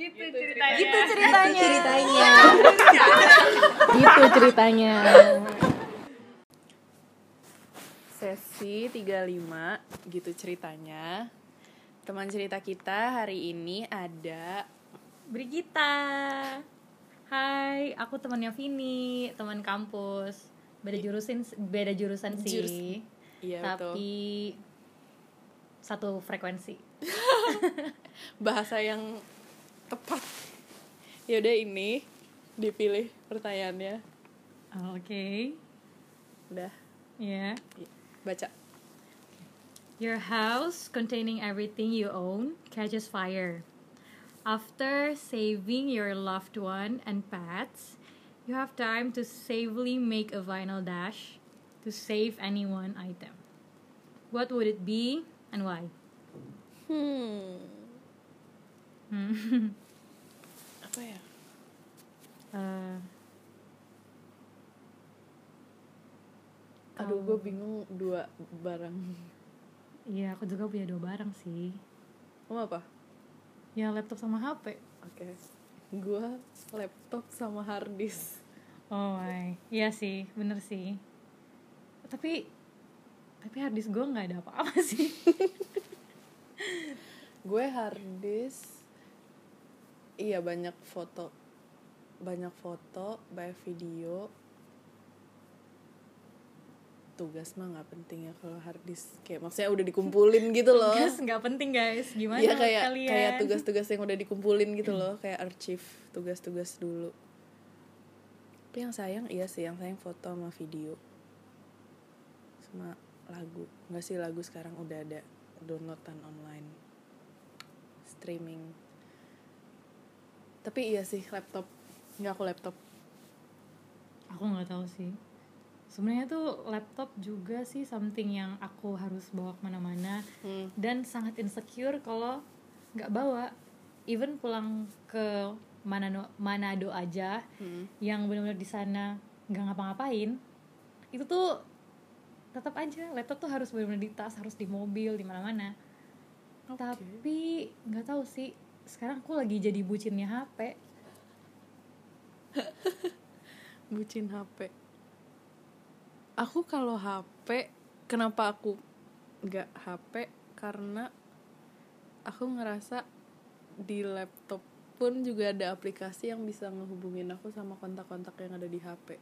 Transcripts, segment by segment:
gitu ceritanya Gitu ceritanya. ceritanya gitu ceritanya sesi 35 gitu ceritanya teman cerita kita hari ini ada Brigita. Hai, aku temannya Vini, teman kampus. Beda jurusan beda jurusan sih. Jurus- iya betul tapi satu frekuensi. bahasa yang tepat yaudah ini dipilih pertanyaannya Oke. udah Ya. baca Your house containing everything you own catches fire. After saving your loved one and pets, you have time to safely make a vinyl dash to save any one item. What would it be and why? hmm Hmm. apa ya Uh, aduh gue bingung dua barang Iya, aku juga punya dua barang sih. kamu apa Ya laptop sama HP. oke gue laptop sama hard disk Oh my, iya sih, bener sih. Tapi tapi harddisk gue nggak ada apa-apa sih. gue hard disk iya banyak foto. Banyak foto banyak video. Tugas mah nggak penting ya kalau hard disk. Kayak maksudnya udah dikumpulin gitu loh. Tugas nggak penting guys, gimana Iya kayak kalian? kayak tugas-tugas yang udah dikumpulin gitu loh. Kayak archive tugas-tugas dulu. Tapi yang sayang iya sih. Yang sayang foto sama video. Sama lagu. Nggak sih lagu sekarang udah ada downloadan online. Streaming tapi iya sih laptop nggak aku laptop Aku nggak tahu sih. Sebenarnya tuh laptop juga sih something yang aku harus bawa ke mana-mana hmm. dan sangat insecure kalau nggak bawa. Even pulang ke Manado, Manado aja, Hmm. yang benar-benar di sana nggak ngapa-ngapain itu tuh tetap aja laptop tuh harus benar-benar di tas harus di mobil di mana-mana Oke. tapi nggak tahu sih sekarang aku lagi jadi bucinnya HP bucin HP aku kalau HP kenapa aku nggak HP karena aku ngerasa di laptop pun juga ada aplikasi yang bisa ngehubungin aku sama kontak-kontak yang ada di HP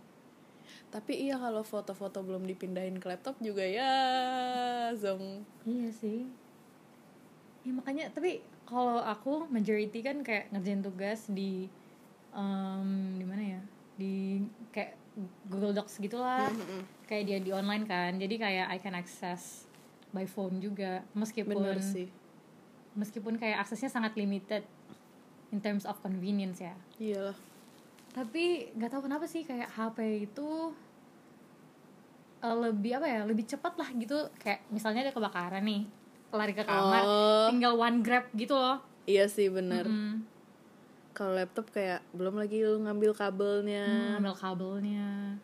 tapi iya kalau foto-foto belum dipindahin ke laptop juga ya zong. Iya sih. Ya makanya tapi kalau aku majority kan kayak ngerjain tugas di em, di mana ya? Di kayak Google Docs gitulah. Kayak dia di online kan. Jadi kayak I can access by phone juga. Meskipun bener sih. meskipun kayak aksesnya sangat limited in terms of convenience ya. Iyalah. Tapi nggak tahu kenapa sih kayak HP itu eh, lebih apa ya? Lebih cepat lah gitu. Kayak misalnya ada kebakaran nih lari ke kamar Oh. tinggal one grab gitu loh iya sih bener Mm, kalau laptop kayak belum lagi lu ngambil kabelnya ambil kabelnya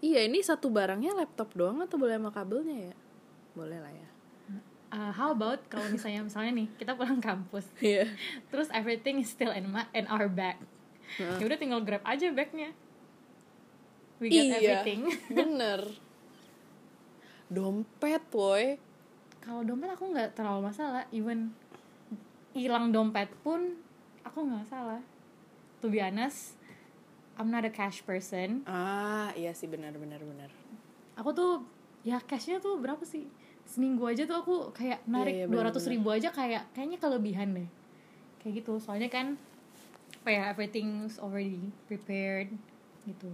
Iya ini satu barangnya laptop doang atau boleh sama kabelnya ya? Boleh lah ya. Uh, how about kalau misalnya misalnya nih kita pulang kampus Iya. terus everything is still in my in our bag ya udah tinggal grab aja bagnya we got Iya. everything Bener. Dompet, woi. Kalau dompet aku nggak terlalu masalah even hilang dompet pun aku nggak masalah to be honest I'm not a cash person Ah, iya sih benar benar benar. aku tuh ya cashnya tuh berapa sih seminggu aja tuh aku kayak narik Iya, iya, dua ratus bener-bener. ribu aja kayak kayaknya kelebihan deh kayak gitu soalnya kan apa ya everything's already prepared gitu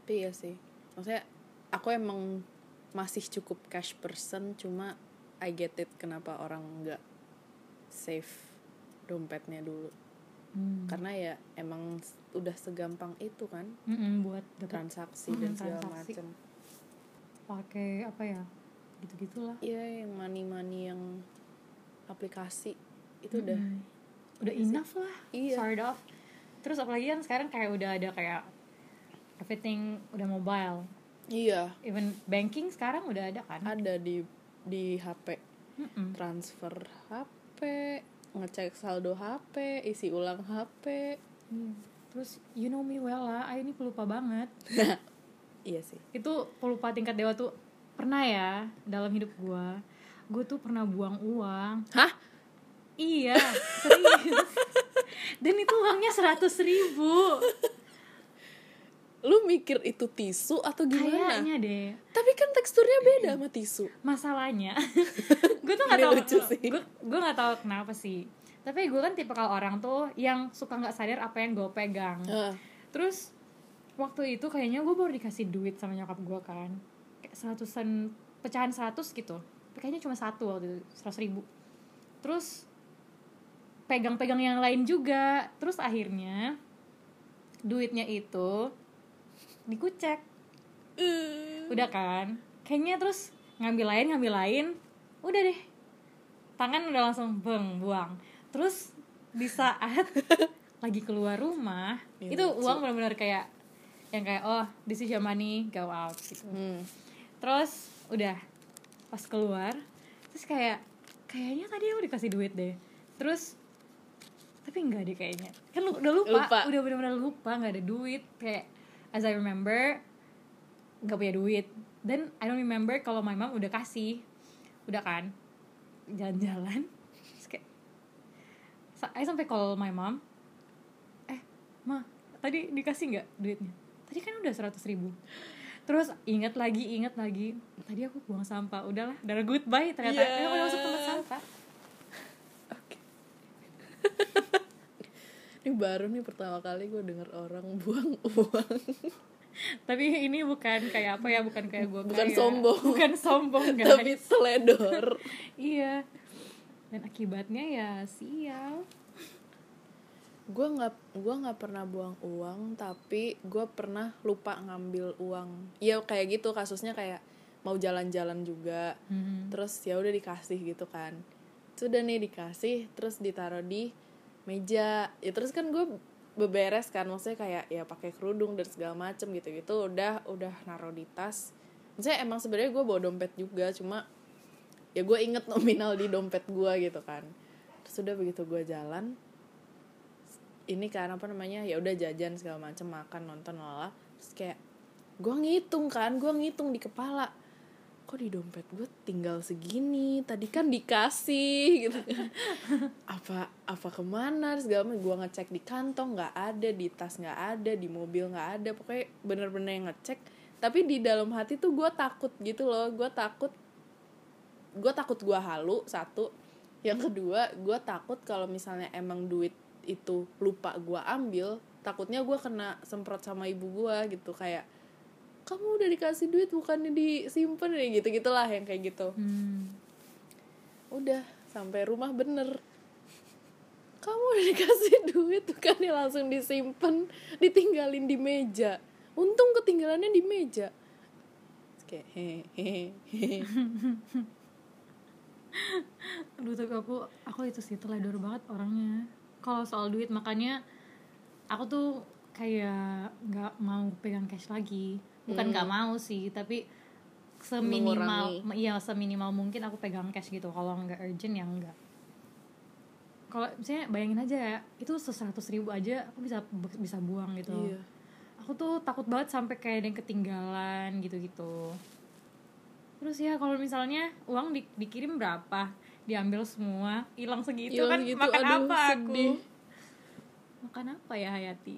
Tapi iya sih. Maksudnya aku emang masih cukup cash person cuma I get it kenapa orang nggak save dompetnya dulu. Hmm. Karena ya emang udah segampang itu kan Mm-mm, buat dapat transaksi Mm, dan segala macam. pakai apa ya gitu gitulah Iya, yang money-money yang aplikasi itu udah Mm. udah sih. enough lah Iya. sort of terus apalagi kan sekarang kayak udah ada kayak everything udah mobile iya even banking sekarang udah ada kan ada di di HP Mm-mm. transfer HP ngecek saldo HP isi ulang HP Iya. terus you know me well lah I ini pelupa banget. Iya sih. Itu pelupa tingkat dewa tuh pernah ya dalam hidup gua. Gue tuh pernah buang uang. Hah? Iya serius. Dan itu uangnya seratus ribu lu mikir itu tisu atau gimana? Kayaknya deh. Tapi kan teksturnya beda sama tisu. Masalahnya gue tuh nggak Ini tahu lucu sih. gue gue nggak tahu kenapa sih. Tapi gue kan tipe kalau orang tuh yang suka nggak sadar apa yang gue pegang. Ah, terus waktu itu kayaknya gue baru dikasih duit sama nyokap gue kan. Kayak seratusan pecahan seratus gitu. Kayaknya cuma satu waktu itu seratus ribu. Terus pegang-pegang yang lain juga. Terus akhirnya duitnya itu dikucek. Eh, udah kan? Kayaknya terus ngambil lain ngambil lain. Udah deh. Tangan udah langsung beng buang. Terus di saat lagi keluar rumah Ya, itu lucu. uang benar-benar kayak yang kayak oh this is your money go out gitu. Hmm. terus udah pas keluar terus kayak kayaknya tadi aku dikasih duit deh. Terus tapi enggak deh kayaknya. Kan lu, udah lupa, Lupa. udah benar-benar lupa nggak ada duit kayak as I remember nggak punya duit. Dan I don't remember kalau my mom udah kasih. Udah kan? Jalan-jalan. Terus kayak sa- I sampai call my mom. Eh ma tadi dikasih nggak duitnya? Tadi kan udah seratus ribu. Terus ingat lagi ingat lagi. Tadi aku buang sampah. Udahlah udah goodbye ternyata. Yeah. eh, udah masuk tempat sampah Oke. Ini baru nih pertama kali gue denger orang buang uang. Tapi ini bukan kayak apa ya bukan kayak gue Bukan sombong. bukan sombong guys. Tapi teledor. Iya. Dan akibatnya ya sial. Gue nggak gue nggak pernah buang uang tapi gue pernah lupa ngambil uang. Ya kayak gitu kasusnya kayak mau jalan-jalan juga. Mhm. terus ya udah dikasih gitu kan. Sudah nih dikasih terus ditaruh di meja. Ya terus kan gue beberes kan maksudnya kayak ya pakai kerudung dan segala macem gitu gitu udah udah naruh di tas. Maksudnya emang sebenarnya gue bawa dompet juga cuma ya gue inget nominal di dompet gue gitu kan. Terus udah begitu gue jalan ini kan apa namanya ya udah jajan segala macem makan nonton lala. Terus kayak gue ngitung kan gue ngitung di kepala kok di dompet gue tinggal segini? Tadi kan dikasih gitu kan. Apa apa ke mana? Segala macam. Gue ngecek di kantong nggak ada. Di tas nggak ada. Di mobil nggak ada. Pokoknya bener-bener yang ngecek. Tapi di dalam hati tuh gue takut gitu loh. Gue takut gue takut gue halu satu. Yang kedua gue takut kalau misalnya emang duit itu lupa gue ambil takutnya gue kena semprot sama ibu gue gitu. Kayak kamu udah dikasih duit bukannya disimpan ya gitu gitulah yang kayak gitu Hmm. udah sampai rumah bener kamu udah dikasih duit bukannya langsung disimpan ditinggalin di meja untung ketinggalannya di meja kayak hehehe Aduh tapi aku aku itu sih teledor banget orangnya. Kalau soal duit makanya aku tuh kayak nggak mau pegang cash lagi. Bukan nggak mau sih, tapi seminimal iya seminimal mungkin aku pegang cash gitu. Kalau nggak urgent ya enggak. Kalau misalnya bayangin aja ya, itu seratus ribu aja aku bisa bisa buang gitu. iya Aku tuh takut banget sampai kayak ada yang ketinggalan gitu-gitu. Terus ya kalau misalnya uang di- dikirim berapa, diambil semua, hilang segitu Hilang kan segitu, makan aduh, apa aku? sedih. Makan apa ya Hayati?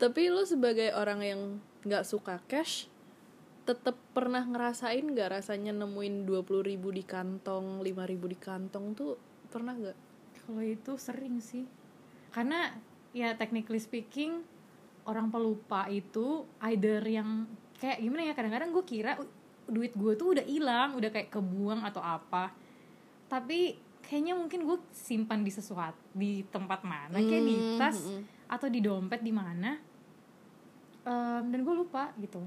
tapi lu sebagai orang yang nggak suka cash tetep pernah ngerasain nggak rasanya nemuin dua puluh ribu di kantong lima ribu di kantong tuh pernah nggak Kalau itu sering sih. Karena ya technically speaking orang pelupa itu either yang kayak gimana ya kadang-kadang gue kira duit gue tuh udah hilang, udah kayak kebuang atau apa. Tapi kayaknya mungkin gue simpan di sesuatu di tempat mana kayak di Hmm, tas hmm. atau di dompet di mana. Em, dan gue lupa gitu.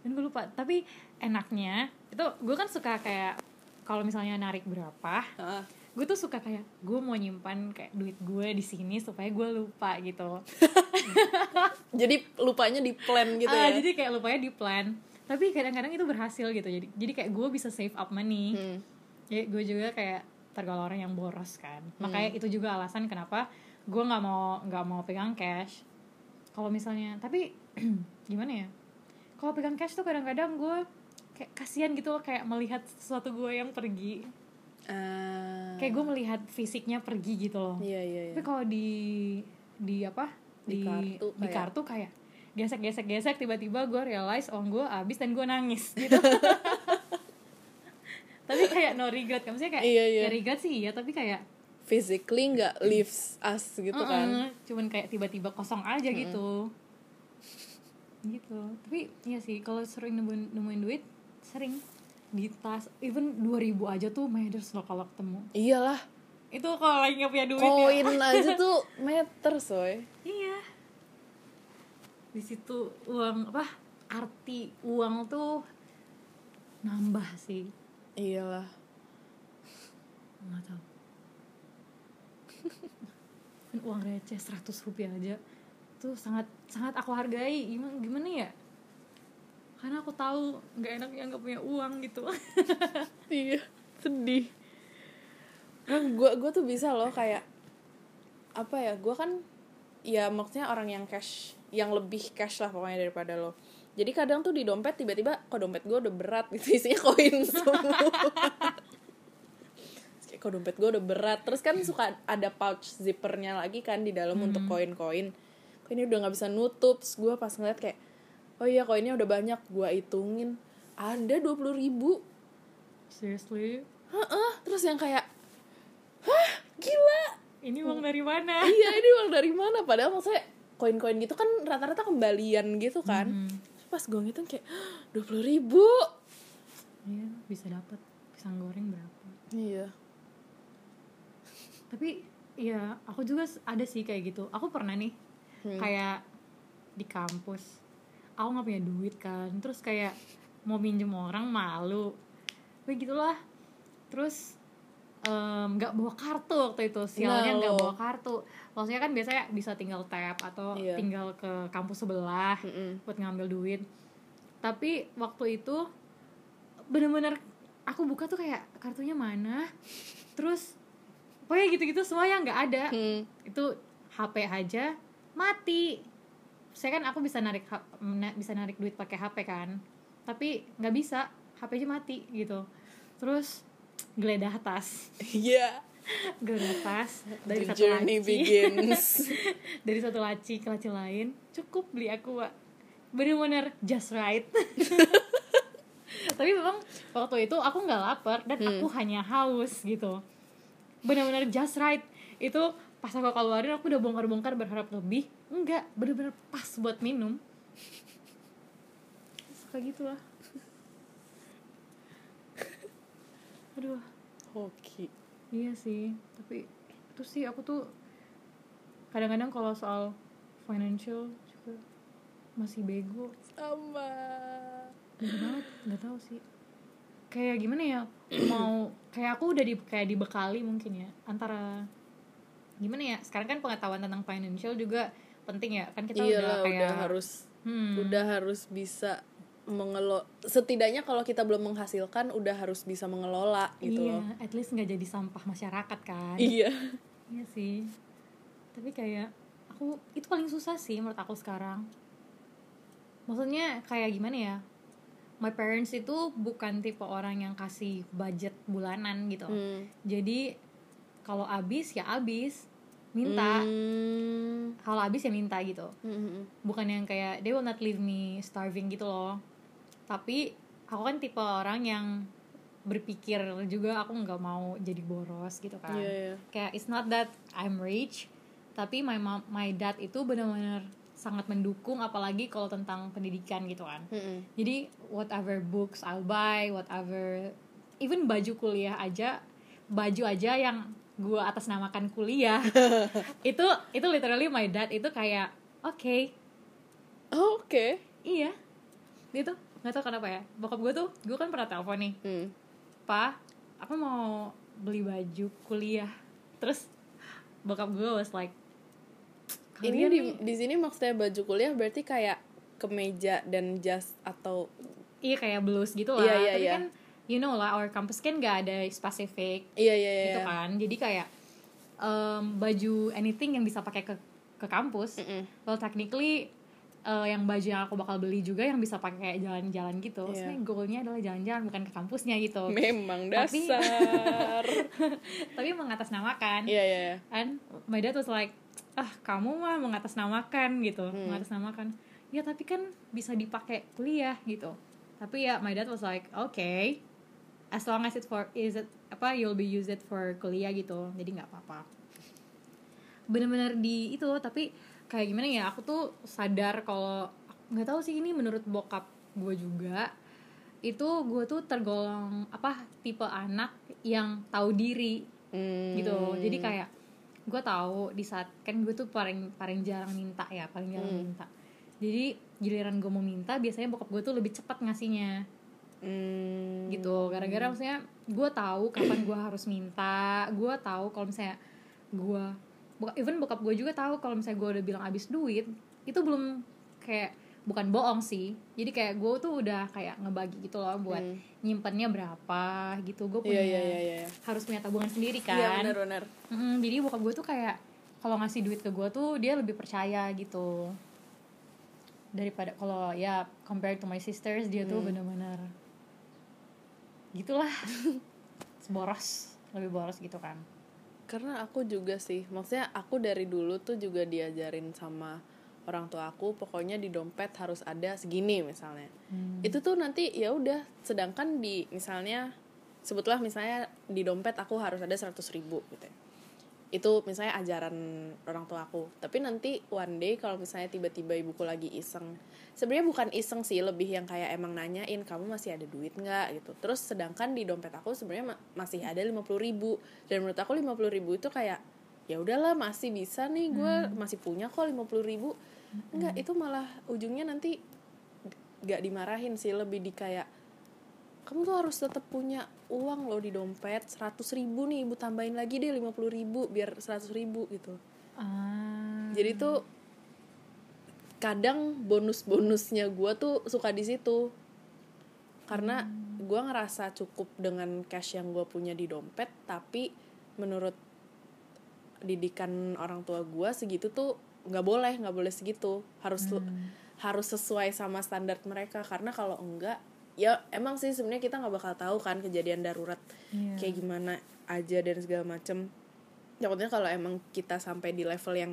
Dan gue lupa. Tapi enaknya itu gue kan suka kayak kalau misalnya narik berapa, Ah, gue tuh suka kayak gue mau nyimpan kayak duit gue di sini supaya gue lupa gitu. Jadi lupanya di plan gitu Ah, ya? jadi kayak lupanya di plan tapi kadang-kadang itu berhasil gitu. Jadi jadi kayak gue bisa save up money. Hmm. jadi gue juga kayak tergolong orang yang boros kan. Makanya itu juga alasan kenapa gue nggak mau nggak mau pegang cash kalau misalnya tapi gimana ya? Kalau pegang cash tuh kadang-kadang gue kayak kasihan gitu loh kayak melihat sesuatu gue yang pergi. Ah, kayak gue melihat fisiknya pergi gitu loh. Iya iya iya. Tapi kalau di di apa? Di di kartu di kayak- kartu kayak gesek gesek gesek tiba-tiba gue realize uang gue habis dan gue nangis gitu. Tapi kayak no regret kan maksudnya kayak Iya, iya. ya regret sih iya tapi kayak physically nggak leaves us gitu kan. Cuman kayak tiba-tiba kosong aja gitu. Gitu. Tapi iya sih kalau sering nemuin, nemuin duit sering. Di tas even 2000 aja tuh matters loh kalau ketemu. Iyalah. Itu kalau lagi nggak punya duit ya. Koin aja tuh meter soy Iya. Di situ uang apa? Arti uang tuh nambah sih. iyalah. Nggak tahu. Uang receh 100 rupiah aja tuh sangat sangat aku hargai. Gimana gimana ya? Karena aku tahu nggak enak yang nggak punya uang gitu. iya sedih kan gue gue tuh bisa loh kayak apa ya gue kan ya maksudnya orang yang cash yang lebih cash lah pokoknya daripada lo jadi kadang tuh di dompet tiba-tiba kok dompet gue udah berat gitu isinya koin semua kok dompet gue udah berat. Terus kan suka ada pouch zippernya lagi kan di dalam untuk koin-koin. Ini udah nggak bisa nutup. Gue pas ngeliat kayak oh iya koinnya udah banyak. Gue hitungin ada dua puluh ribu. Seriously? Heeh, terus yang kayak hah? Gila. Ini uang dari mana? iya ini uang dari mana? Padahal maksudnya koin-koin gitu kan rata-rata kembalian gitu kan. Hmm. Terus pas gue ngitung kayak dua puluh ribu. Iya, bisa dapat pisang goreng berapa? iya tapi ya aku juga ada sih kayak gitu aku pernah nih Hmm. kayak di kampus aku nggak punya duit kan terus kayak mau minjem orang malu begitulah terus nggak bawa kartu waktu itu sialnya nggak lo. bawa kartu maksudnya kan biasanya bisa tinggal tap atau Iya. tinggal ke kampus sebelah Mm-mm. buat ngambil duit tapi waktu itu bener-bener aku buka tuh kayak kartunya mana terus pokoknya gitu-gitu semua yang nggak ada. Hmm. itu HP aja mati. Saya kan aku bisa narik bisa narik duit pakai HP kan. Tapi nggak bisa HP aja mati gitu. Terus geledah tas. Iya. Geledah tas dari the satu journey laci. begins. Dari satu laci ke laci lain cukup beli aku bener-bener just right. Tapi memang waktu itu aku nggak lapar dan aku hanya haus gitu bener-bener just right. Itu pas aku keluarin aku udah bongkar-bongkar berharap lebih. Enggak bener-bener pas buat minum. Suka gitu lah. Aduh. Hoki. Iya sih, tapi itu sih aku tuh kadang-kadang kalau soal financial juga masih bego. sama. Banget, nggak tahu sih. Kayak gimana ya? Mau kayak aku udah di kayak dibekali mungkin ya antara gimana ya? Sekarang kan pengetahuan tentang financial juga penting ya. Kan kita iya udah kayak udah harus hmm, udah harus bisa mengelola setidaknya kalau kita belum menghasilkan udah harus bisa mengelola gitu iya, loh at least nggak jadi sampah masyarakat kan. iya Iya sih. Tapi kayak aku itu paling susah sih menurut aku sekarang. Maksudnya kayak gimana ya? My parents itu bukan tipe orang yang kasih budget bulanan gitu. Hmm. Jadi kalau habis ya habis, minta. Hmm. Kalau habis ya minta gitu. Hmm. Bukan yang kayak they will not leave me starving gitu loh. Tapi aku kan tipe orang yang berpikir juga aku nggak mau jadi boros gitu kan Iya, iya. kayak it's not that I'm rich tapi my mom, my dad itu benar-benar sangat mendukung apalagi kalau tentang pendidikan gitu kan. Hmm. jadi whatever books I'll buy whatever even baju kuliah aja baju aja yang gue atas namakan kuliah itu itu literally my dad itu kayak oke. Oh, oke. Iya. Dia tuh nggak tahu kenapa ya bokap gue tuh gue kan pernah telepon nih. Hmm. pa aku mau beli baju kuliah. Terus bokap gue was like ini "Kalian di nih-" di sini maksudnya baju kuliah berarti kayak kemeja dan jas atau iya kayak blus gitu lah Iya, iya, tapi iya. kan you know lah our campus kan gak ada spesifik iya iya iya gitu kan jadi kayak um, baju anything yang bisa pakai ke ke kampus Mm-mm. well technically uh, yang baju yang aku bakal beli juga yang bisa pakai jalan-jalan gitu Iya. sebenarnya goalnya adalah jalan-jalan bukan ke kampusnya gitu memang Tapi- dasar tapi mengatasnamakan iya iya iya. and my dad was like ah kamu mah mengatasnamakan gitu. Hmm. mengatasnamakan. Ya tapi kan bisa dipakai kuliah gitu. Tapi ya my dad was like okay as long as it for is it apa you'll be use it for kuliah gitu. Jadi nggak apa-apa. Bener-bener di itu tapi kayak gimana ya aku tuh sadar kalau nggak tahu sih ini menurut bokap gue juga itu gue tuh tergolong apa tipe anak yang tahu diri Hmm. gitu. Jadi kayak gue tahu di saat kan gue tuh paling paling jarang minta ya paling jarang Hmm. minta jadi giliran gue mau minta biasanya bokap gue tuh lebih cepat ngasihnya Hmm. gitu gara-gara maksudnya gue tahu kapan gue harus minta gue tahu kalau misalnya gue even bokap gue juga tahu kalau misalnya gue udah bilang habis duit itu belum kayak bukan bohong sih. Jadi kayak gue tuh udah kayak ngebagi gitu loh buat Hmm. nyimpennya berapa gitu. Gue punya iya iya iya. iya harus punya tabungan sendiri kan. iya benar benar. Mm, jadi bokap gue tuh kayak kalau ngasih duit ke gue tuh dia lebih percaya gitu. Daripada kalau ya compared to my sisters dia tuh Hmm. bener-bener gitulah. Boros lebih boros gitu kan. Karena aku juga sih maksudnya aku dari dulu tuh juga diajarin sama orang tua aku pokoknya di dompet harus ada segini misalnya. Hmm. itu tuh nanti ya udah sedangkan di misalnya sebutlah misalnya di dompet aku harus ada 100 ribu gitu ya. itu misalnya ajaran orang tua aku. Tapi nanti one day kalau misalnya tiba-tiba ibuku lagi iseng sebenarnya bukan iseng sih lebih yang kayak emang nanyain kamu masih ada duit nggak? gitu. Terus sedangkan di dompet aku sebenarnya ma- masih ada 50 ribu. Dan menurut aku 50 ribu itu kayak ya udahlah masih bisa nih gue masih punya kok 50 ribu enggak itu malah ujungnya nanti gak dimarahin sih lebih di kayak kamu tuh harus tetap punya uang loh di dompet 100 ribu nih ibu tambahin lagi deh 50 ribu biar 100 ribu gitu. Ah. Jadi tuh kadang bonus-bonusnya gue tuh suka di situ. Karena gue ngerasa cukup dengan cash yang gue punya di dompet tapi menurut didikan orang tua gue segitu tuh nggak boleh nggak boleh segitu. Harus harus sesuai sama standar mereka. Karena kalau enggak ya emang sih sebenarnya kita nggak bakal tahu kan kejadian darurat Iya. kayak gimana aja dan segala macem. Takutnya kalau emang kita sampai di level yang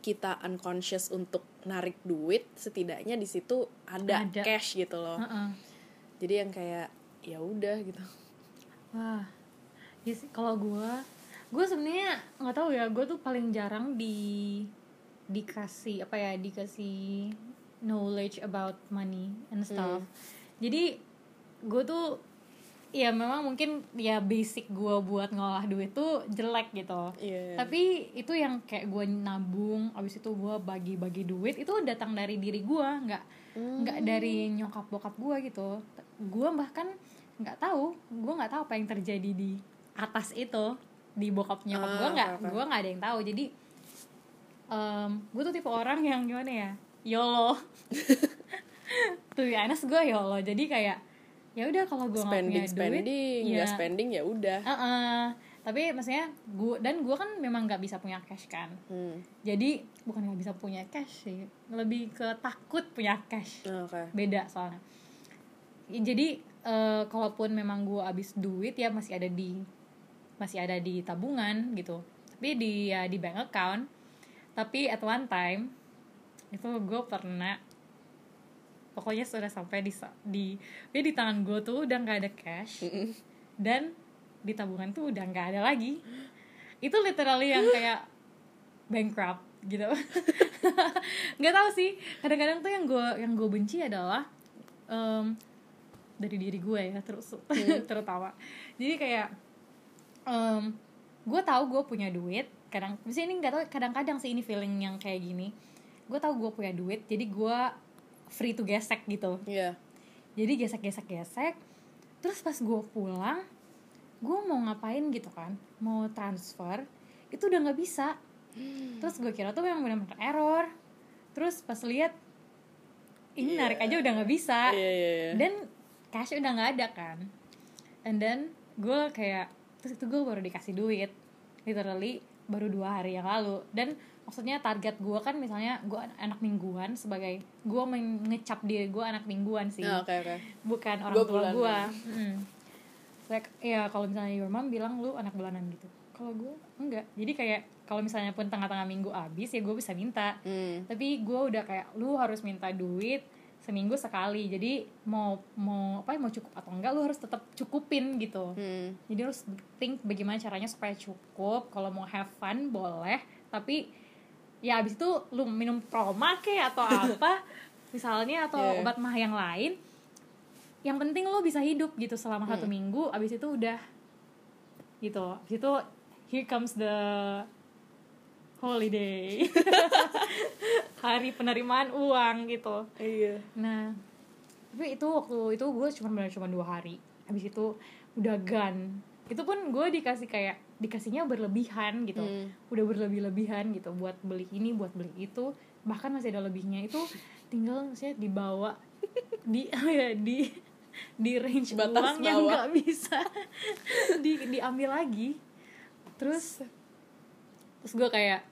kita unconscious untuk narik duit setidaknya di situ ada, Ada. cash gitu loh. Heeh. jadi yang kayak ya udah gitu. Wah, ya sih kalau gue, gue sebenarnya nggak tahu ya, gue tuh paling jarang di dikasih apa ya, dikasih knowledge about money and stuff. Jadi gue tuh ya memang mungkin ya basic gue buat ngolah duit tuh jelek gitu. Iya. Tapi itu yang kayak gue nabung, abis itu gue bagi-bagi duit itu datang dari diri gue, nggak nggak dari nyokap bokap gue gitu. Gue bahkan nggak tahu, gue nggak tahu apa yang terjadi di atas itu di bokap nyokap gue Ah, nggak, gue nggak ada yang tahu. Jadi gue tuh tipe orang yang gimana ya, yolo. tuh ya, honest gue yolo. Jadi kayak ya udah kalau gue nggak spending punya duit, spending ya nggak spending ya udah Heeh. tapi maksudnya gue dan gue kan memang nggak bisa punya cash kan hmm. jadi bukan nggak bisa punya cash sih lebih ke takut punya cash oke beda soalnya Ya, jadi eh, kalaupun memang gue habis duit ya masih ada di masih ada di tabungan gitu tapi di ya di bank account tapi at one time itu gue pernah pokoknya sudah sampai di di ya di tangan gue tuh udah nggak ada cash dan di tabungan tuh udah nggak ada lagi. Itu literally yang kayak bankrupt gitu. Nggak tahu sih kadang-kadang tuh yang gue yang gue benci adalah em, dari diri gue ya terus terutama. Jadi kayak em, gue tahu gue punya duit kadang misalnya ini nggak tahu kadang-kadang sih ini feeling yang kayak gini. Gue tahu gue punya duit jadi gue free to gesek gitu. Iya. jadi gesek gesek gesek terus pas gue pulang gue mau ngapain gitu kan mau transfer itu udah nggak bisa. Terus gue kira tuh memang benar-benar error. Terus pas lihat ini narik aja udah nggak bisa. Iya, iya, iya. dan cash udah nggak ada kan. And then gue kayak terus itu gue baru dikasih duit literally baru dua hari yang lalu. Dan maksudnya target gue kan misalnya gue anak mingguan sebagai gue mengecap diri gue anak mingguan sih. Ah, oke oke. Bukan orang Gua tua gue mm. like ya kalau misalnya your mom bilang lu anak bulanan gitu. Kalau gue enggak. Jadi kayak kalau misalnya pun tengah-tengah minggu habis ya gue bisa minta. Hmm. tapi gue udah kayak lu harus minta duit seminggu sekali jadi mau mau apa ya mau cukup atau enggak lu harus tetap cukupin gitu Hmm. jadi harus think bagaimana caranya supaya cukup kalau mau have fun boleh tapi ya abis itu lu minum proma kayak atau apa misalnya atau Yeah. obat mah yang lain yang penting lu bisa hidup gitu selama satu Hmm. minggu abis itu udah gitu abis itu here comes the holiday hari penerimaan uang gitu iya Nah, tapi itu waktu itu gue cuma benar cuma dua hari. Habis itu udah gan. Itu pun gue dikasih kayak dikasihnya berlebihan gitu. Hmm. Udah berlebih-lebihan gitu buat beli ini, buat beli itu. Bahkan masih ada lebihnya itu tinggal saya dibawa di ya di di range Batas uang yang nggak bisa di diambil lagi. Terus terus gue kayak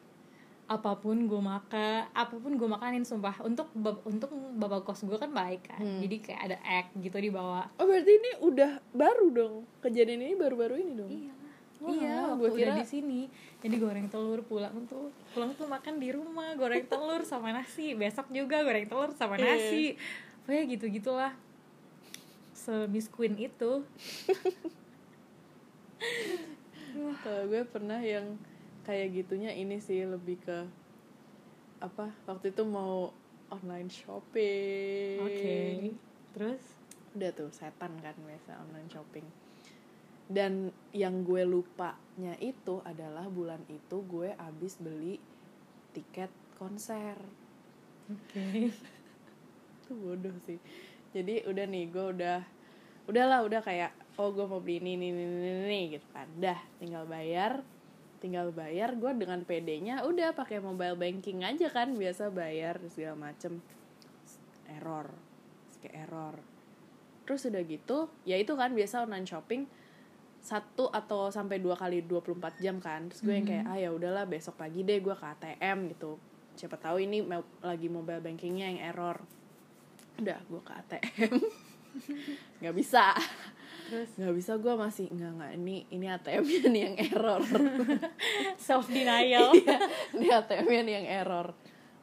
apa pun gue makan apa pun gue makanin sumpah. Untuk bab- untuk bapak kos gue kan baik kan. Hmm. jadi kayak ada egg gitu di bawah oh berarti ini udah baru dong? Kejadian ini baru-baru ini dong? Iya. Wah, iya gua waktu kira- udah di sini. Jadi goreng telur pulang tuh pulang tuh makan di rumah. Goreng telur sama nasi. Besok juga goreng telur sama Iya. nasi. Pokoknya gitu gitulah semisqueen itu. Kalau gue pernah yang kayak gitunya ini sih lebih ke apa waktu itu mau online shopping. Oke terus? Udah tuh setan kan biasa online shopping. Dan yang gue lupanya itu adalah bulan itu gue abis beli tiket konser. Oke. Itu bodoh sih. Jadi udah nih gue udah udahlah udah kayak oh gue mau beli ini ini ini ini, ini gitu kan. Dah tinggal bayar tinggal bayar gue dengan PD-nya udah pakai mobile banking aja kan biasa bayar segala macem. Error kayak error. Terus udah gitu ya itu kan biasa online shopping satu atau sampai dua kali 24 jam kan. Terus gue yang kayak ah ya udahlah besok pagi deh gue ke ATM gitu. Siapa tahu ini lagi mobile bankingnya yang error. Udah gue ke ATM nggak bisa terus? Nggak bisa gue masih nggak nggak ini ini ATM-nya nih yang error. Self denial Iya, ini ATM-nya nih yang error.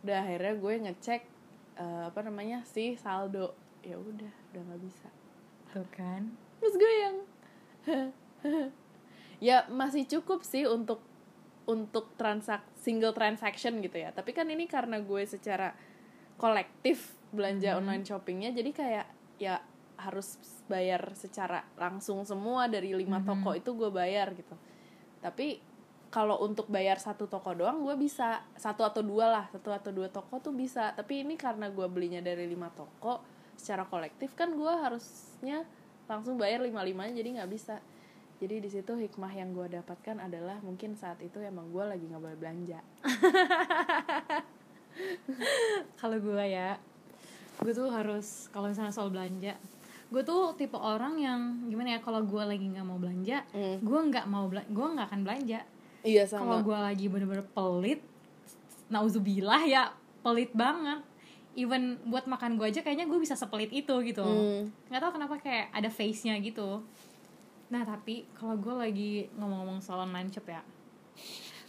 Udah akhirnya gue ngecek eh, apa namanya si saldo. Ya udah udah nggak bisa. Tuh kan. Terus gue yang ya masih cukup sih untuk untuk transak single transaction gitu ya. Tapi kan ini karena gue secara kolektif belanja online shoppingnya jadi kayak ya harus bayar secara langsung semua dari lima toko itu gue bayar gitu. Tapi kalau untuk bayar satu toko doang gue bisa satu atau dua lah satu atau dua toko tuh bisa. Tapi ini karena gue belinya dari lima toko secara kolektif kan gue harusnya langsung bayar lima limanya jadi nggak bisa. Jadi di situ hikmah yang gue dapatkan adalah mungkin saat itu emang gue lagi nggak boleh belanja. Kalau gue ya gue tuh harus kalau misalnya soal belanja gue tuh tipe orang yang gimana ya kalau gue lagi nggak mau belanja Hmm. gue nggak mau belanja gue nggak akan belanja. Iya kalau sama gue lagi bener-bener pelit nauzubillah ya pelit banget. Even buat makan gue aja kayaknya gue bisa sepelit itu gitu. Hmm. nggak tahu kenapa kayak ada face nya gitu. Nah tapi kalau gue lagi ngomong-ngomong soal online shop ya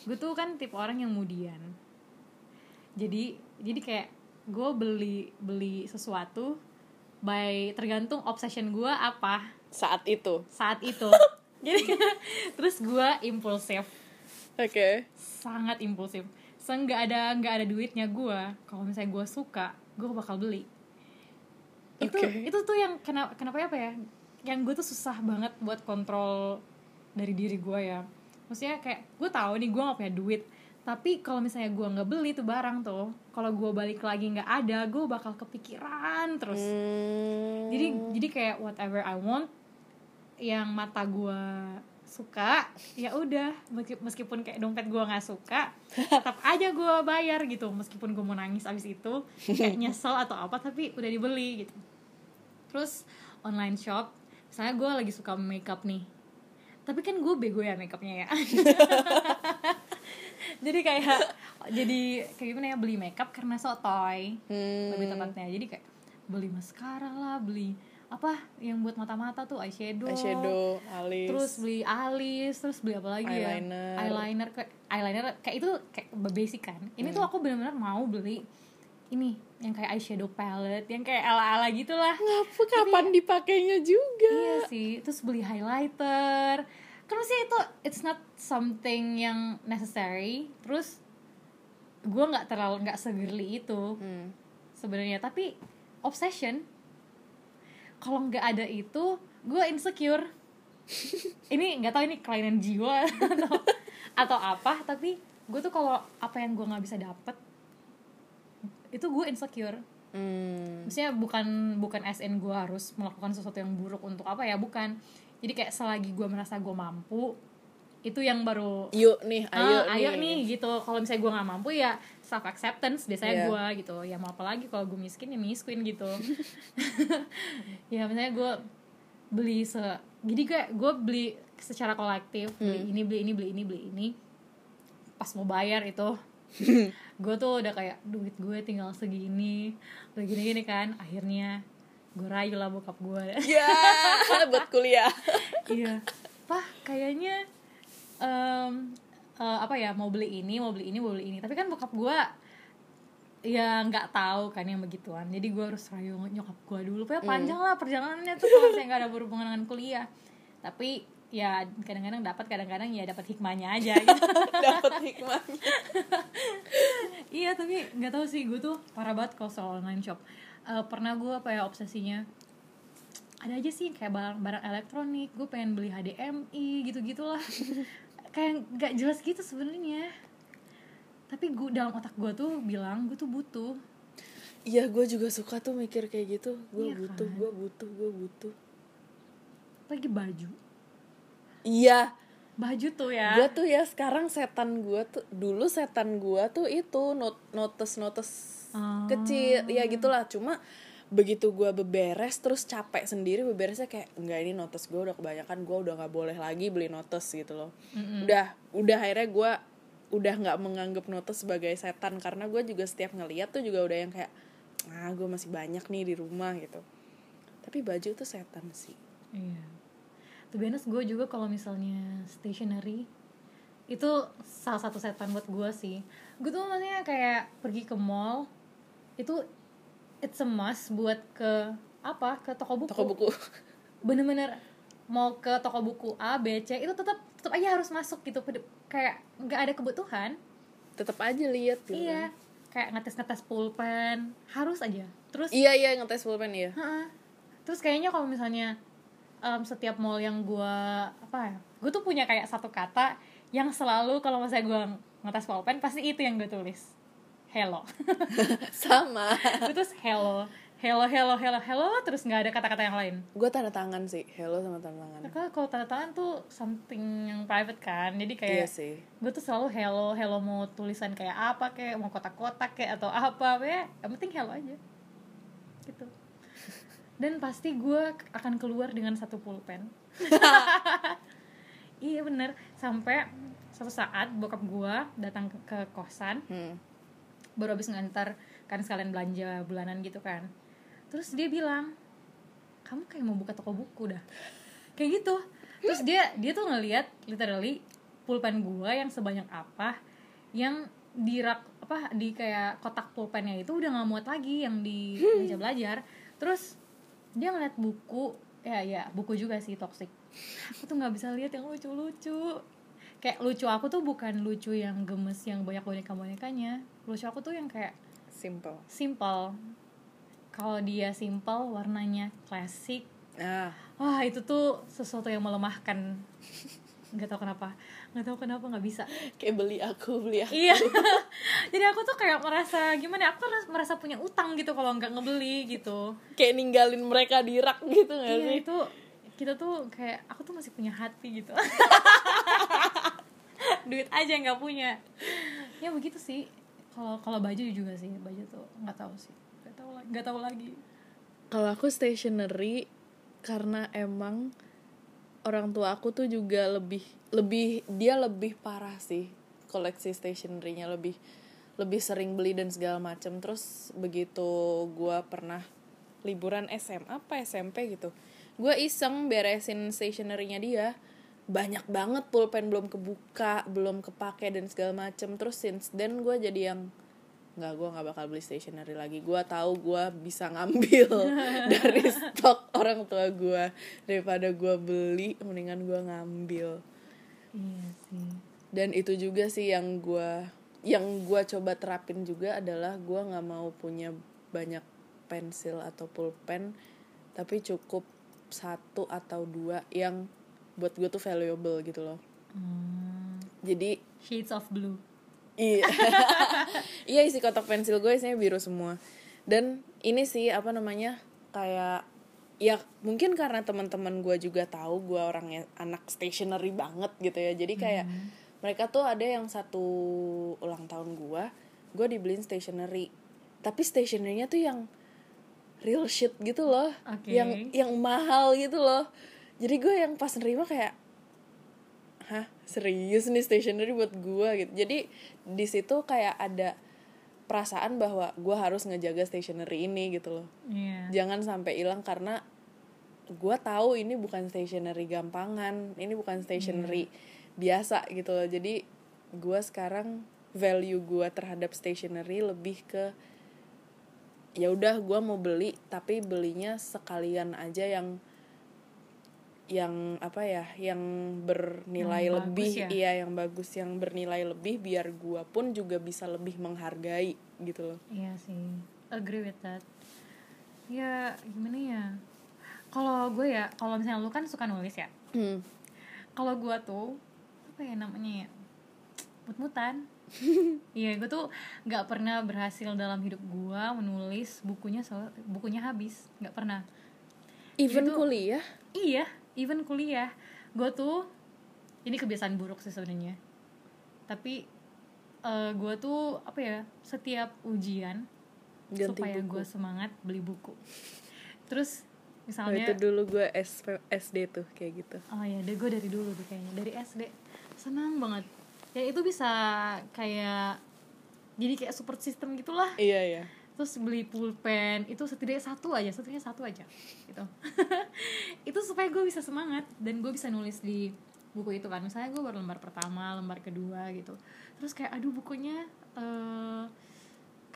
gue tuh kan tipe orang yang mudian jadi jadi kayak gue beli beli sesuatu by tergantung obsession gue apa. Saat itu. Saat itu. Jadi terus gue impulsif. Oke. Sangat impulsif. Nggak ada nggak ada duitnya gue kalau misalnya gue suka gue bakal beli. Itu Oke. itu tuh yang kenapa kenapa apa ya? Yang gue tuh susah banget buat kontrol dari diri gue ya. Maksudnya kayak gue tahu nih gue gak punya duit tapi kalau misalnya gue nggak beli tuh barang tuh kalau gue balik lagi nggak ada gue bakal kepikiran terus. Hmm. jadi jadi kayak whatever I want yang mata gue suka ya udah. Meski- meskipun kayak dompet gue nggak suka tetap aja gue bayar gitu. Meskipun gue mau nangis abis itu kayak nyesel atau apa tapi udah dibeli gitu. Terus online shop misalnya gue lagi suka makeup nih. Tapi kan gue bego ya makeupnya ya jadi kayak jadi kayak gimana ya beli makeup karena sotoy Hmm. lebih tepatnya. Jadi kayak beli mascara lah beli apa yang buat mata-mata tuh eyeshadow. Eyeshadow alis. Terus beli alis terus beli apa lagi Eyeliner. ya? Eyeliner. Kayak eyeliner kayak itu kayak basic kan. Ini tuh aku benar-benar mau beli ini yang kayak eyeshadow palette yang kayak ala-ala gitulah. Ngapa? Kapan dipakainya juga? Iya sih. Terus beli highlighter kan sih itu it's not something yang necessary. Terus gue nggak terlalu nggak segerli itu. Hmm. sebenarnya tapi obsession. Kalau nggak ada itu gue insecure. Ini nggak tahu ini kelainan jiwa atau atau apa tapi gue tuh kalau apa yang gue nggak bisa dapet itu gue insecure. Hmm. maksudnya bukan bukan SN gue harus melakukan sesuatu yang buruk untuk apa ya bukan jadi kayak selagi gue merasa gue mampu itu yang baru yuk nih ayo ah, ayo nih. gitu. Kalau misalnya gue nggak mampu ya self acceptance biasanya Iya. gue gitu. Ya mau apa lagi kalau gue miskin ya miskin gitu. Ya misalnya gue beli se jadi gue gue beli secara kolektif beli Hmm. ini beli ini beli ini beli ini. Pas mau bayar itu gue tuh udah kayak duit gue tinggal segini. Begini gini kan akhirnya gue rayu lah bokap gue ya. Buat kuliah. Iya. Pah kayaknya em, eh, apa ya mau beli ini mau beli ini mau beli ini. Tapi kan bokap gue ya nggak tahu kan yang begituan. Jadi gue harus rayu nyokap gue dulu. Pokoknya panjang lah perjalanannya tuh kalau saya nggak ada berhubungan dengan kuliah. Tapi ya kadang-kadang dapat kadang-kadang ya dapat hikmahnya aja. Gitu dapat hikmahnya. Iya tapi nggak tahu sih. Gue tuh parah banget kalau soal online shop Eh, pernah gue apa ya obsesinya? Ada aja sih kayak barang barang elektronik gue pengen beli HDMI gitu gitulah kayak nggak jelas gitu sebenarnya. Tapi gue dalam otak gue tuh bilang gue tuh butuh. Iya gue juga suka tuh mikir kayak gitu. Gue Iya butuh kan? gue butuh gue butuh. Lagi baju. Iya. Baju tuh ya. Gue tuh ya sekarang setan gue tuh dulu setan gue tuh itu not notes notes Oh. kecil ya gitulah cuma begitu gue beberes terus capek sendiri beberesnya kayak enggak ini notes gue udah kebanyakan gue udah nggak boleh lagi beli notes gitu loh udah udah akhirnya gue udah nggak menganggap notes sebagai setan karena gue juga setiap ngeliat tuh juga udah yang kayak ah gue masih banyak nih di rumah gitu tapi baju tuh setan sih Iya. Tuh honest gue juga kalau misalnya stationery itu salah satu setan buat gue sih. Gue tuh maksudnya kayak pergi ke mall itu it's a must buat ke apa ke toko buku. toko buku Bener-bener mau ke toko buku A, B, C itu tetap tetap aja harus masuk gitu kayak nggak ada kebutuhan. tetap aja lihat gitu Iya. Kayak ngetes-ngetes pulpen harus aja. Terus iya iya ngetes pulpen ya Ha-ha. Terus kayaknya kalau misalnya em, setiap mall yang gue apa ya, gue tuh punya kayak satu kata yang selalu kalau misalnya gue ngetes pulpen pasti itu yang gue tulis. Hello. sama gue terus hello, hello, hello, hello, hello, terus nggak ada kata-kata yang lain. gue tanda tangan sih hello sama tanda tangan Karena kalau tanda tangan tuh something yang private kan, jadi iya kayak sih gue tuh selalu hello, hello mau tulisan kayak apa kayak mau kotak-kotak kayak atau apa ya, yang penting hello aja. Gitu. Dan pasti gue akan keluar dengan satu pulpen. iya bener, sampai suatu saat bokap gue datang ke, ke kosan, hmm. Baru habis ngantar kan sekalian belanja bulanan gitu kan. Terus dia bilang, kamu kayak mau buka toko buku dah. Kayak gitu. Terus dia dia tuh ngeliat literally pulpen gua yang sebanyak apa yang di rak apa di kayak kotak pulpennya itu udah nggak muat lagi yang di meja belajar. Terus dia ngeliat buku ya ya buku juga sih toxic. Aku tuh nggak bisa lihat yang lucu-lucu. Kayak lucu aku tuh bukan lucu yang gemes yang banyak boneka-bonekanya. Lucu aku tuh yang kayak simple. simple. Kalau dia simple warnanya klasik. Nah wah itu tuh sesuatu yang melemahkan. Nggak tahu kenapa. Nggak tahu kenapa nggak bisa. Kayak beli aku beli aku. Iya. Jadi aku tuh kayak merasa gimana ya, aku merasa, punya utang gitu kalau nggak ngebeli gitu. Kayak ninggalin mereka di rak gitu gak iya sih? itu kita tuh kayak aku tuh masih punya hati gitu duit aja nggak punya. Ya begitu sih. Kalau kalau baju juga sih baju tuh nggak tahu sih. Nggak tahu lagi nggak tahu lagi. Kalau aku stationery karena emang orang tua aku tuh juga lebih lebih dia lebih parah sih koleksi stationery-nya. Lebih lebih sering beli dan segala macem. Terus begitu gua pernah liburan SMA apa SMP gitu gue iseng beresin stationery-nya dia banyak banget pulpen belum kebuka belum kepake dan segala macem. Terus since then gue jadi yang nggak gue nggak bakal beli stationery lagi. Gue tahu gue bisa ngambil dari stok orang tua gue daripada gue beli mendingan gue ngambil. Iya sih. Dan itu juga sih yang gue yang gue coba terapin juga adalah gue nggak mau punya banyak pensil atau pulpen tapi cukup satu atau dua yang buat gue tuh valuable gitu loh. Hmm, jadi shades of blue. Iya. Iya isi kotak pensil gue isinya biru semua. Dan ini sih apa namanya kayak ya mungkin karena teman-teman gue juga tahu gue orangnya anak stationery banget gitu ya. Jadi kayak mereka tuh ada yang satu ulang tahun gue gue dibeliin stationery tapi stationerynya tuh yang real shit gitu loh. Oke. yang yang mahal gitu loh jadi gue yang pas nerima kayak hah serius nih stationery buat gue gitu. Jadi di situ kayak ada perasaan bahwa gue harus ngejaga stationery ini gitu loh. Iya. Jangan sampai hilang karena gue tahu ini bukan stationery gampangan ini bukan stationery biasa gitu loh. Jadi gue sekarang value gue terhadap stationery lebih ke ya udah gue mau beli tapi belinya sekalian aja yang yang apa ya yang bernilai Yang bagus lebih ya? iya yang bagus yang bernilai lebih biar gua pun juga bisa lebih menghargai gitu loh Iya sih, agree with that. Ya gimana ya? Kalau gue ya, kalau misalnya lu kan suka nulis ya. hmm. Kalau gue tuh apa ya namanya ya? Mut-mutan. Iya, gue tuh nggak pernah berhasil dalam hidup gue menulis bukunya soal bukunya habis, nggak pernah. even kuliah Iya, even kuliah, gue tuh ini kebiasaan buruk sih sebenarnya. Tapi eh gue tuh apa ya? Setiap ujian ganti supaya gue semangat beli buku. Terus Oh, misalnya, itu dulu gue SD tuh kayak gitu oh ya, deh gue dari dulu tuh kayaknya dari SD senang banget. Ya itu bisa kayak jadi kayak support system gitulah. iya iya Terus beli pulpen itu setidaknya satu aja, setidaknya satu aja gitu. itu supaya gue bisa semangat dan gue bisa nulis di buku itu kan. Misalnya gue baru lembar pertama, lembar kedua gitu. Terus kayak aduh bukunya eh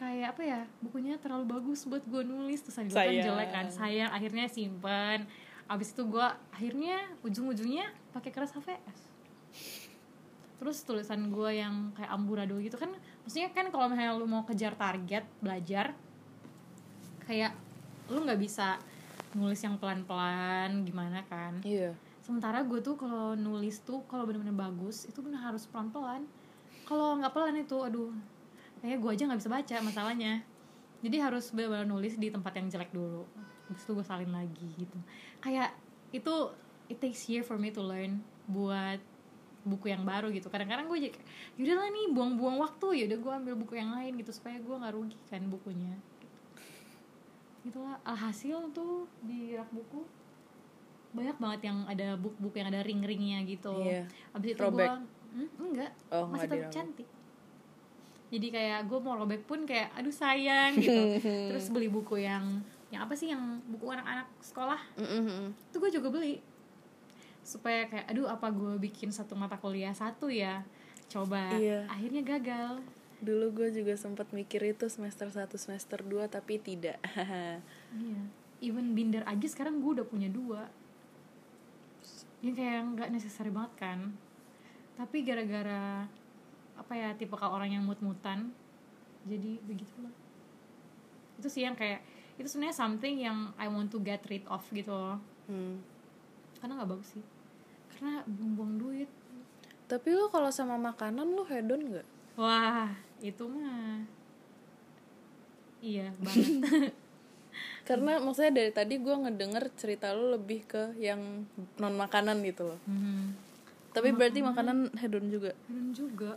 kayak apa ya bukunya terlalu bagus buat gue nulis terus gue kan jelek kan sayang akhirnya simpen abis itu gue akhirnya ujung-ujungnya pakai keras HVS terus tulisan gue yang kayak amburadul gitu kan maksudnya kan kalau misalnya lu mau kejar target belajar kayak lu nggak bisa nulis yang pelan-pelan gimana kan? Iya. Sementara gue tuh kalau nulis tuh kalau bener-bener bagus itu bener harus pelan-pelan. Kalau nggak pelan itu aduh kayak gue aja nggak bisa baca masalahnya. Jadi harus bener-bener nulis di tempat yang jelek dulu. Habis itu gue salin lagi gitu. Kayak itu it takes year for me to learn buat buku yang baru gitu. Kadang-kadang gue jadi kayak, yaudah lah nih buang-buang waktu ya udah gue ambil buku yang lain gitu supaya gue nggak rugi kan bukunya itulah alhasil tuh di rak buku banyak banget yang ada buku-buku yang ada ring-ringnya gitu. Iya. abis itu gue hmm, enggak. Oh, masih tetap cantik. Jadi kayak gue mau robek pun kayak aduh sayang gitu. Terus beli buku yang yang apa sih yang buku anak-anak sekolah? Mm-mm. itu gue juga beli supaya kayak aduh apa gue bikin satu mata kuliah satu ya? Coba. Iya. akhirnya gagal. Dulu gue juga sempat mikir itu semester 1 semester 2 tapi tidak. Iya. Even binder aja sekarang gue udah punya dua. Yang kayak nggak necessary banget kan. Tapi gara-gara apa ya tipe kalau orang yang mut-mutan jadi begitulah. Itu sih yang kayak itu sebenarnya something yang I want to get rid of gitu loh. Hmm. karena nggak bagus sih karena buang-buang duit. Tapi lo kalau sama makanan lo hedon nggak? Wah itu mah iya banget. Karena maksudnya dari tadi gue ngedenger cerita lo lebih ke yang non makanan gitu loh. Mhm. tapi berarti makanan hedon juga? Keren juga.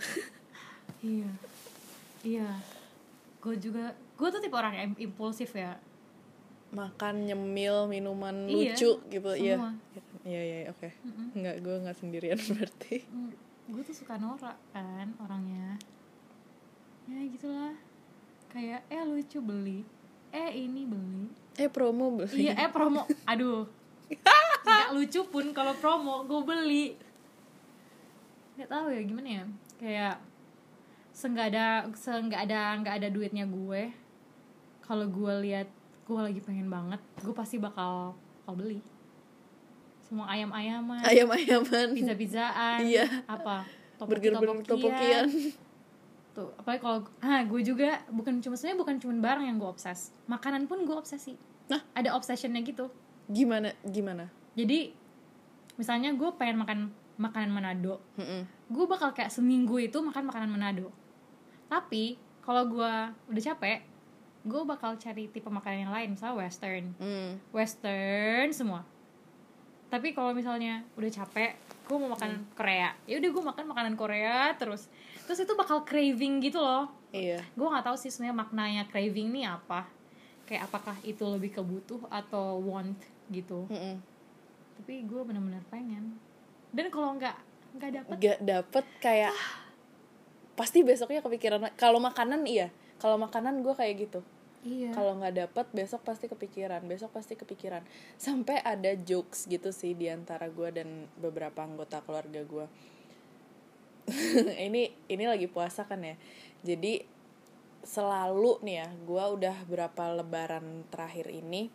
Iya. Iya. Gue juga gue tuh tipe orang yang impulsif ya makan nyemil minuman Iya, lucu gitu iya. semua. iya iya iya, oke. Nggak gue nggak sendirian berarti. Gue tuh suka norak kan orangnya. Ya gitulah. Kayak eh lucu beli. Eh ini beli. Eh promo beli. Iya eh promo. Aduh. Nggak lucu pun kalau promo gue beli. Nggak tahu ya gimana ya? Kayak seenggak ada seenggak ada nggak ada duitnya gue. Kalau gue lihat gue lagi pengen banget gue pasti bakal bakal beli. Semua ayam ayaman ayam ayaman pizza pizzaan Iya. apa? Burger topokian tuh apalagi kalau ah gue juga bukan cuma sebenarnya bukan cuma barang yang gue obses. Makanan pun gue obsesi. Nah. ada obsessionnya gitu. Gimana? Gimana? Jadi misalnya gue pengen makan makanan Manado. Mm-mm. gue bakal kayak seminggu itu makan makanan Manado. Tapi kalau gue udah capek gue bakal cari tipe makanan yang lain misalnya western. Mm. western semua. Tapi kalau misalnya udah capek gue mau makan Korea. Ya udah gue makan makanan Korea terus. Terus itu bakal craving gitu loh. Iya. Gue nggak tahu sih sebenarnya maknanya craving nih apa. Kayak apakah itu lebih ke butuh atau want gitu. Mm-mm. tapi gue benar-benar pengen. Dan kalau nggak nggak dapet. Gak dapet kayak pasti besoknya kepikiran kalau makanan iya. Kalau makanan gue kayak gitu iya. Kalau nggak dapet besok pasti kepikiran besok pasti kepikiran. Sampai ada jokes gitu sih di antara gue dan beberapa anggota keluarga gue ini ini lagi puasa kan ya? Jadi selalu nih ya gue udah berapa lebaran terakhir ini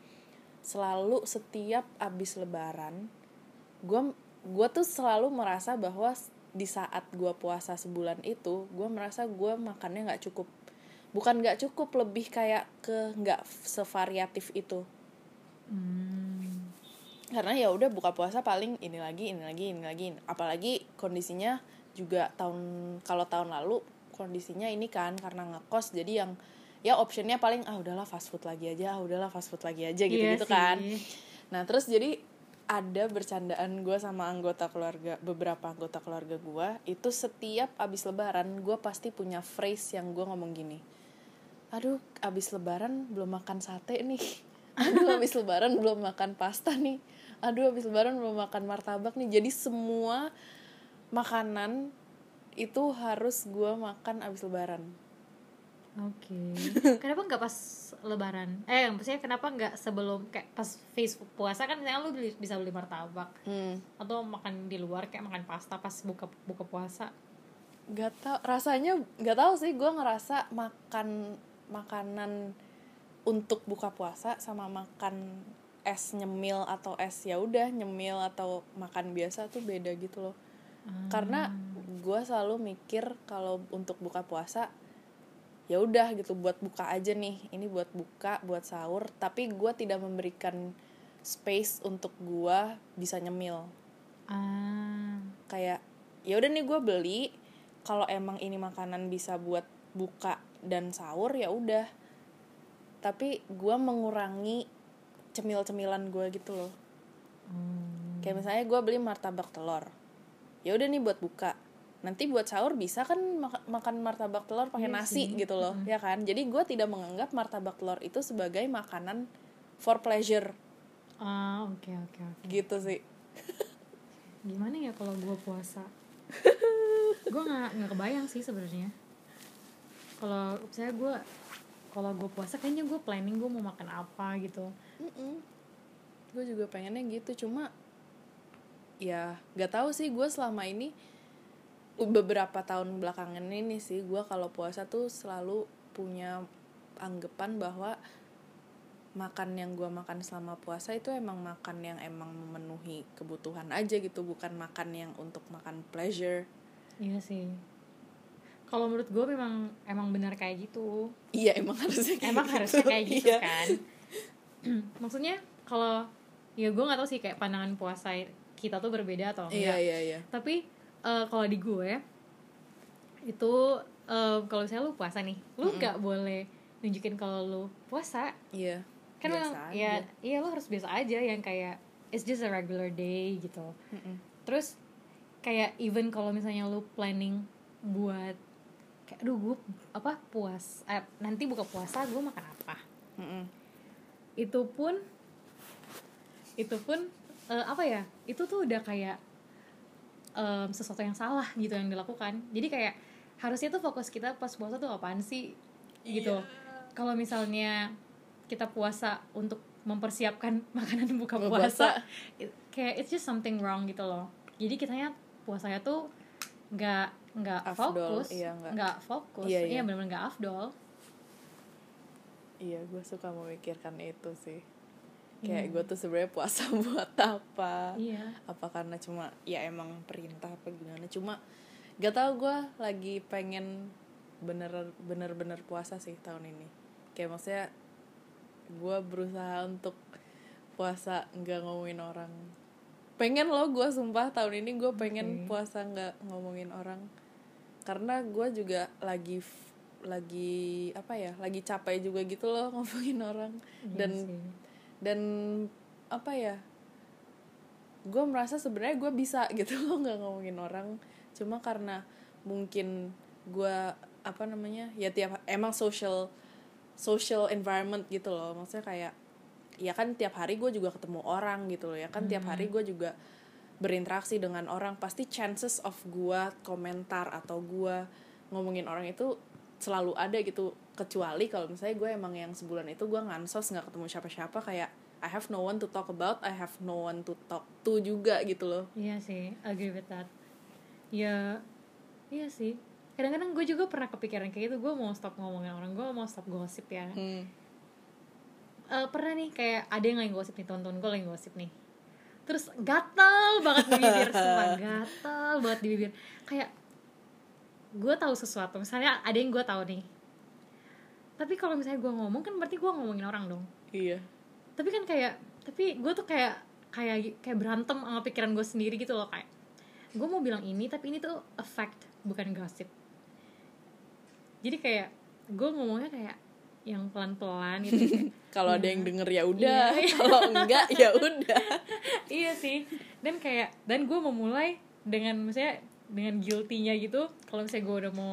selalu setiap abis lebaran gue gue tuh selalu merasa bahwa di saat gue puasa sebulan itu gue merasa gue makannya nggak cukup bukan nggak cukup lebih kayak ke nggak sevariatif itu Hmm. karena ya udah buka puasa paling ini lagi ini lagi ini lagi apalagi kondisinya juga tahun kalau tahun lalu kondisinya ini kan karena ngekos jadi yang ya optionnya paling ah udahlah fast food lagi aja ah udahlah fast food lagi aja gitu Iya gitu sih. kan nah terus jadi ada bercandaan gue sama anggota keluarga beberapa anggota keluarga gue itu setiap abis lebaran gue pasti punya phrase yang gue ngomong gini aduh abis lebaran belum makan sate nih aduh abis lebaran belum makan pasta nih aduh abis lebaran belum makan martabak nih jadi semua makanan itu harus gue makan abis lebaran Oke. kenapa nggak pas Lebaran? Eh, maksudnya kenapa nggak sebelum kayak pas face puasa kan misalnya lu beli- bisa beli martabak hmm. atau makan di luar kayak makan pasta pas buka buka puasa. Gak tau rasanya gak tau sih gue ngerasa makan makanan untuk buka puasa sama makan es nyemil atau es ya udah nyemil atau makan biasa tuh beda gitu loh. Karena gue selalu mikir kalau untuk buka puasa ya udah gitu buat buka aja nih. Ini buat buka buat sahur. Tapi gue tidak memberikan space untuk gue bisa nyemil. Ah. kayak ya udah nih gue beli. Kalau emang ini makanan bisa buat buka dan sahur ya udah tapi gue mengurangi cemil-cemilan gue gitu loh Hmm. kayak misalnya gue beli martabak telur ya udah nih buat buka nanti buat sahur bisa kan mak- makan martabak telur pakai Iya nasi sih. gitu loh ya kan jadi gue tidak menganggap martabak telur itu sebagai makanan for pleasure Ah, oke oke oke. gitu sih Gimana ya kalau gue puasa? gue nggak nggak kebayang sih sebenarnya. Kalau saya gue kalau gue puasa kayaknya gue planning gue mau makan apa gitu. gue juga pengennya gitu cuma ya nggak tahu sih gue selama ini beberapa tahun belakangan ini sih gue kalau puasa tuh selalu punya anggapan bahwa makan yang gue makan selama puasa itu emang makan yang emang memenuhi kebutuhan aja gitu bukan makan yang untuk makan pleasure Iya sih. Kalau menurut gue memang emang benar kayak gitu. iya emang harusnya kayak Emang gitu. harusnya kayak gitu Iya. kan. Maksudnya kalau ya gue nggak tahu sih kayak pandangan puasa kita tuh berbeda atau iya enggak. iya iya Tapi eh, kalau di gue itu eh, kalau misalnya lu puasa nih, lu nggak boleh nunjukin kalau lu puasa. iya Kan Biasa aja. ya iya lu harus biasa aja yang kayak it's just a regular day gitu. Mm-mm. Terus kayak even kalau misalnya lu planning buat kayak aduh gue apa puas eh, nanti buka puasa gue makan apa? Mm-mm. itu pun itu pun eh, apa ya itu tuh udah kayak em, sesuatu yang salah gitu yang dilakukan. Jadi kayak harusnya tuh fokus kita pas puasa tuh apaan sih? Gitu. Kalau misalnya kita puasa untuk mempersiapkan makanan buka Buka puasa. it- kayak it's just something wrong gitu loh. Jadi kitanya puasanya tuh nggak nggak Afdol, fokus. iya, nggak- nggak fokus. Iya, iya iya. benar-benar nggak afdol. Iya gue suka memikirkan itu sih. Kayak gue tuh sebenarnya puasa buat apa? Iya. Apa karena cuma ya emang perintah apa gimana? Cuma gak tau gue lagi pengen bener bener bener puasa sih tahun ini. Kayak maksudnya gue berusaha untuk puasa nggak ngomongin orang. Pengen loh gue sumpah tahun ini gue pengen Oke. puasa nggak ngomongin orang karena gue juga lagi lagi apa ya lagi capek juga gitu loh ngomongin orang. Iya dan sih. dan apa ya gue merasa sebenarnya gue bisa gitu loh nggak ngomongin orang. Cuma karena mungkin gue apa namanya ya tiap emang social social environment gitu loh. Maksudnya kayak ya kan tiap hari gue juga ketemu orang gitu loh ya kan tiap hari gue juga berinteraksi dengan orang pasti chances of gue komentar atau gue ngomongin orang itu selalu ada gitu kecuali kalau misalnya gue emang yang sebulan itu gue ngansos nggak ketemu siapa-siapa kayak I have no one to talk about I have no one to talk to juga gitu loh Iya sih, agree with that. Ya, iya sih. Kadang-kadang gue juga pernah kepikiran kayak gitu. Gue mau stop ngomongin orang, gue mau stop gosip ya. hmm. Eh, pernah nih kayak ada yang lagi gosip nih, teman-teman gue lagi gosip nih. Terus gatel banget di bibir, sumpah gatel banget di bibir. Kayak gue tahu sesuatu, misalnya ada yang gue tahu nih. Tapi kalau misalnya gue ngomong kan berarti gue ngomongin orang dong. iya tapi kan kayak tapi gue tuh kayak kayak kayak berantem sama pikiran gue sendiri gitu loh kayak gue mau bilang ini tapi ini tuh a fact bukan gossip jadi kayak gue ngomongnya kayak yang pelan pelan gitu kalau ada yang denger ya udah. Iya. kalau enggak ya udah. Iya sih. Dan kayak dan gue memulai dengan misalnya dengan guilty-nya gitu. Kalau misalnya gue udah mau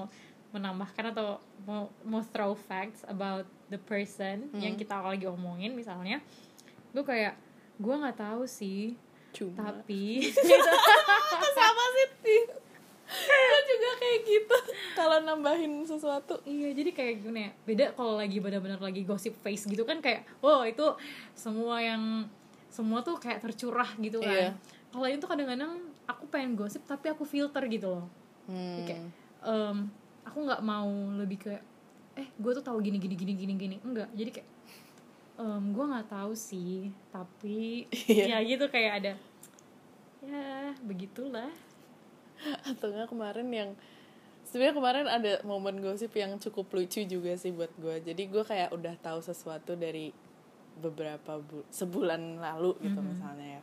menambahkan atau mau mau throw facts about the person yang kita lagi omongin misalnya gue kayak gue nggak tahu sih. Cuma. Tapi sama sih. gue juga kayak gitu? Kalau nambahin sesuatu. Iya jadi kayak gimana ya? Beda kalau lagi benar-benar lagi gosip face gitu kan kayak wow itu semua yang semua tuh kayak tercurah gitu Iya. kan kalau itu kadang-kadang aku pengen gosip tapi aku filter gitu loh. Hmm. kayak em, aku nggak mau lebih kayak eh gue tuh tahu gini gini gini gini gini. Enggak. Jadi kayak em, gue nggak tahu sih tapi Iya. ya gitu kayak ada ya begitulah atau enggak kemarin yang sebenarnya kemarin ada momen gosip yang cukup lucu juga sih buat gue jadi gue kayak udah tahu sesuatu dari beberapa bu sebulan lalu gitu misalnya ya.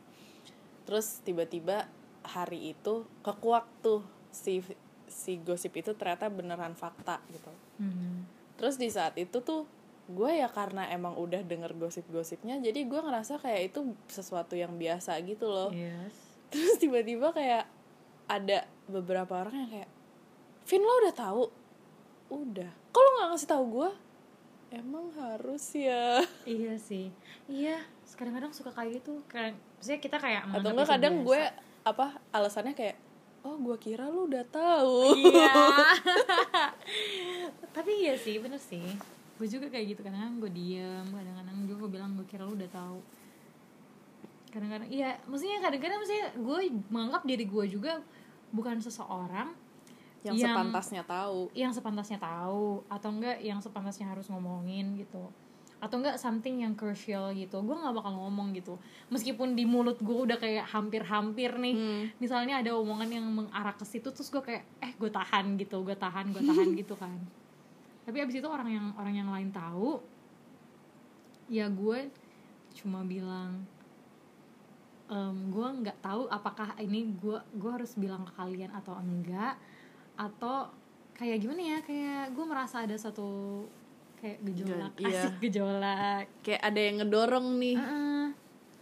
Terus tiba-tiba hari itu kekuak tuh si si gosip itu ternyata beneran fakta gitu. Hmm. terus di saat itu tuh gue ya karena emang udah denger gosip-gosipnya jadi gue ngerasa kayak itu sesuatu yang biasa gitu loh. Yes. Terus tiba-tiba kayak ada beberapa orang yang kayak Vin lo udah tahu udah lo nggak ngasih tahu gue emang harus ya Iya sih, iya. Kadang-kadang suka kayak gitu, kayak, maksudnya kita kayak atau enggak kadang biasa. gue apa alasannya kayak oh gue kira lo udah tahu Iya. Tapi iya sih, bener sih. Gue juga kayak gitu, kadang-kadang gue diem, kadang-kadang juga gue bilang gue kira lu udah tahu. Kadang-kadang, iya, maksudnya kadang-kadang maksudnya gue menganggap diri gue juga bukan seseorang yang, sepantasnya tahu. yang sepantasnya tahu atau enggak yang sepantasnya harus ngomongin gitu. Atau enggak something yang crucial gitu. Gue nggak bakal ngomong gitu. Meskipun di mulut gue udah kayak hampir-hampir nih. Hmm. misalnya ada omongan yang mengarah ke situ terus gue kayak eh gue tahan gitu gue tahan gue tahan gitu kan. Tapi abis itu orang yang orang yang lain tahu ya gue cuma bilang em, gue nggak tahu apakah ini gue gue harus bilang ke kalian atau enggak atau kayak gimana ya kayak gue merasa ada satu kayak gejolak Iya. asik gejolak. Kayak ada yang ngedorong nih. Heeh.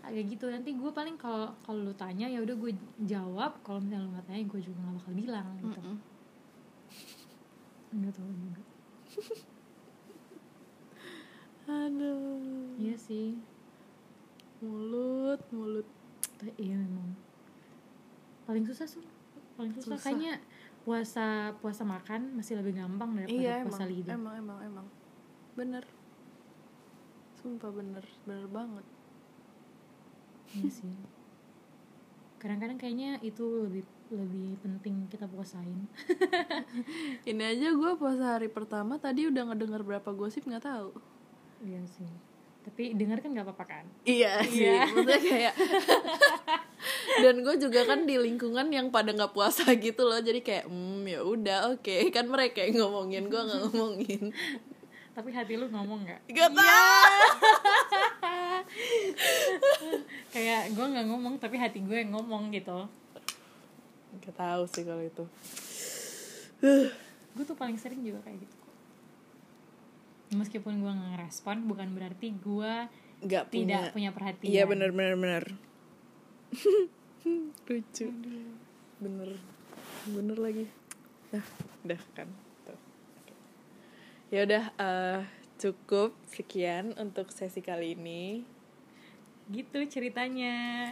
kayak gitu nanti gue paling kalau kalau lu tanya ya udah gue jawab. Kalau misalnya lu nggak tanya gue juga nggak bakal bilang gitu. Mm-mm. nggak tahu juga. Aduh. Iya sih. Mulut mulut Tapi iya memang. Paling susah sih. Paling susah, Susah. kayaknya puasa puasa makan masih lebih gampang daripada iya puasa emang. lidah. Emang emang emang. Bener. Sumpah bener bener banget. Iya sih. Kadang-kadang kayaknya itu lebih lebih penting kita puasain. ini aja gue puasa hari pertama tadi udah ngedenger berapa gosip nggak tahu. Iya sih. Tapi dengar kan nggak apa-apa kan? iya sih Iya. maksudnya kayak dan gue juga kan di lingkungan yang pada nggak puasa gitu loh jadi kayak hmm ya udah oke kan mereka yang ngomongin gue nggak ngomongin Tapi hati lu ngomong nggak? gak tau Kayak gue nggak ngomong tapi hati gue yang ngomong gitu. gak tahu sih kalau itu Gue tuh paling sering juga kayak gitu. Meskipun gue nggak ngerespon bukan berarti gue nggak tidak punya punya perhatian. iya bener bener bener. Lucu. Bener. Bener lagi. Nah udah kan? Tuh. Ya udah eh, cukup sekian untuk sesi kali ini. Gitu ceritanya.